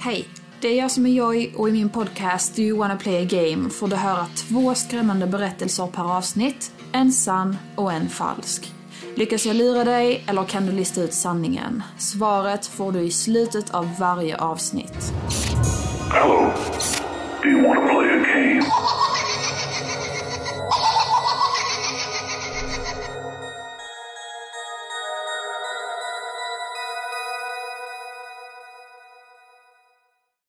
Hej! Det är jag som är Joy och i min podcast Do you wanna play a game får du höra två skrämmande berättelser per avsnitt, en sann och en falsk. Lyckas jag lura dig eller kan du lista ut sanningen? Svaret får du i slutet av varje avsnitt. Hello. Do you wanna play a game?